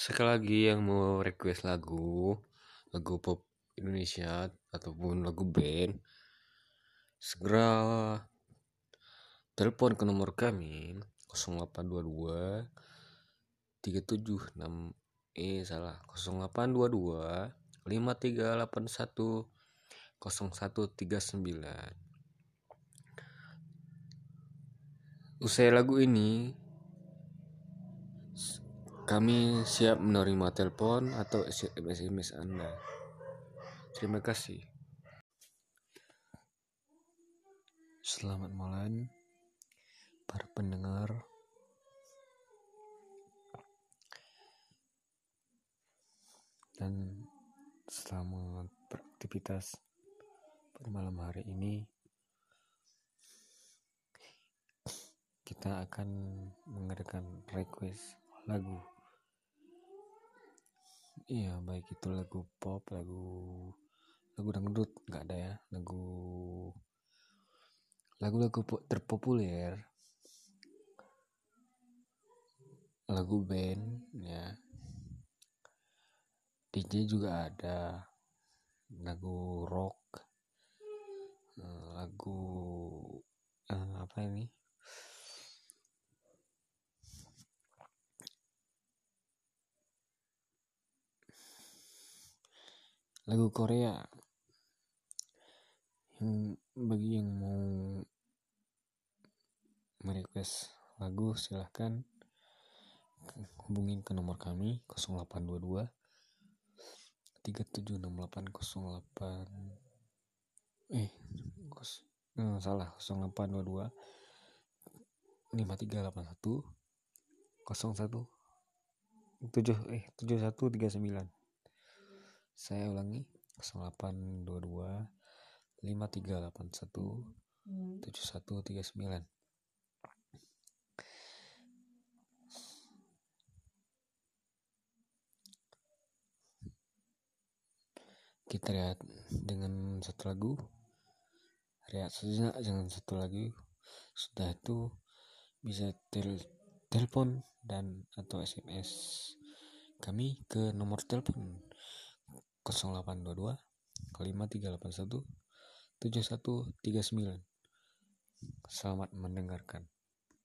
sekali lagi yang mau request lagu lagu pop Indonesia ataupun lagu band segera telepon ke nomor kami 0822 376 eh salah 0822 5381 0139 usai lagu ini kami siap menerima telepon atau SMS Anda. Terima kasih. Selamat malam para pendengar. Dan selamat beraktivitas pada malam hari ini. Kita akan mengadakan request lagu iya baik itu lagu pop lagu lagu dangdut nggak ada ya lagu lagu-lagu terpopuler. Lagu band ya. DJ juga ada lagu rock eh, lagu uh, apa ini lagu Korea yang bagi yang mau merequest lagu silahkan hubungin ke nomor kami 0822 376808 eh kos, eh, salah 0822 5381 01 7 eh 7139 saya ulangi 0822 5381 7139 kita lihat dengan satu lagu. Lihat sejenak dengan satu lagu. Sudah itu bisa tel telepon dan atau SMS kami ke nomor telepon 0822 5381 7139 Selamat mendengarkan.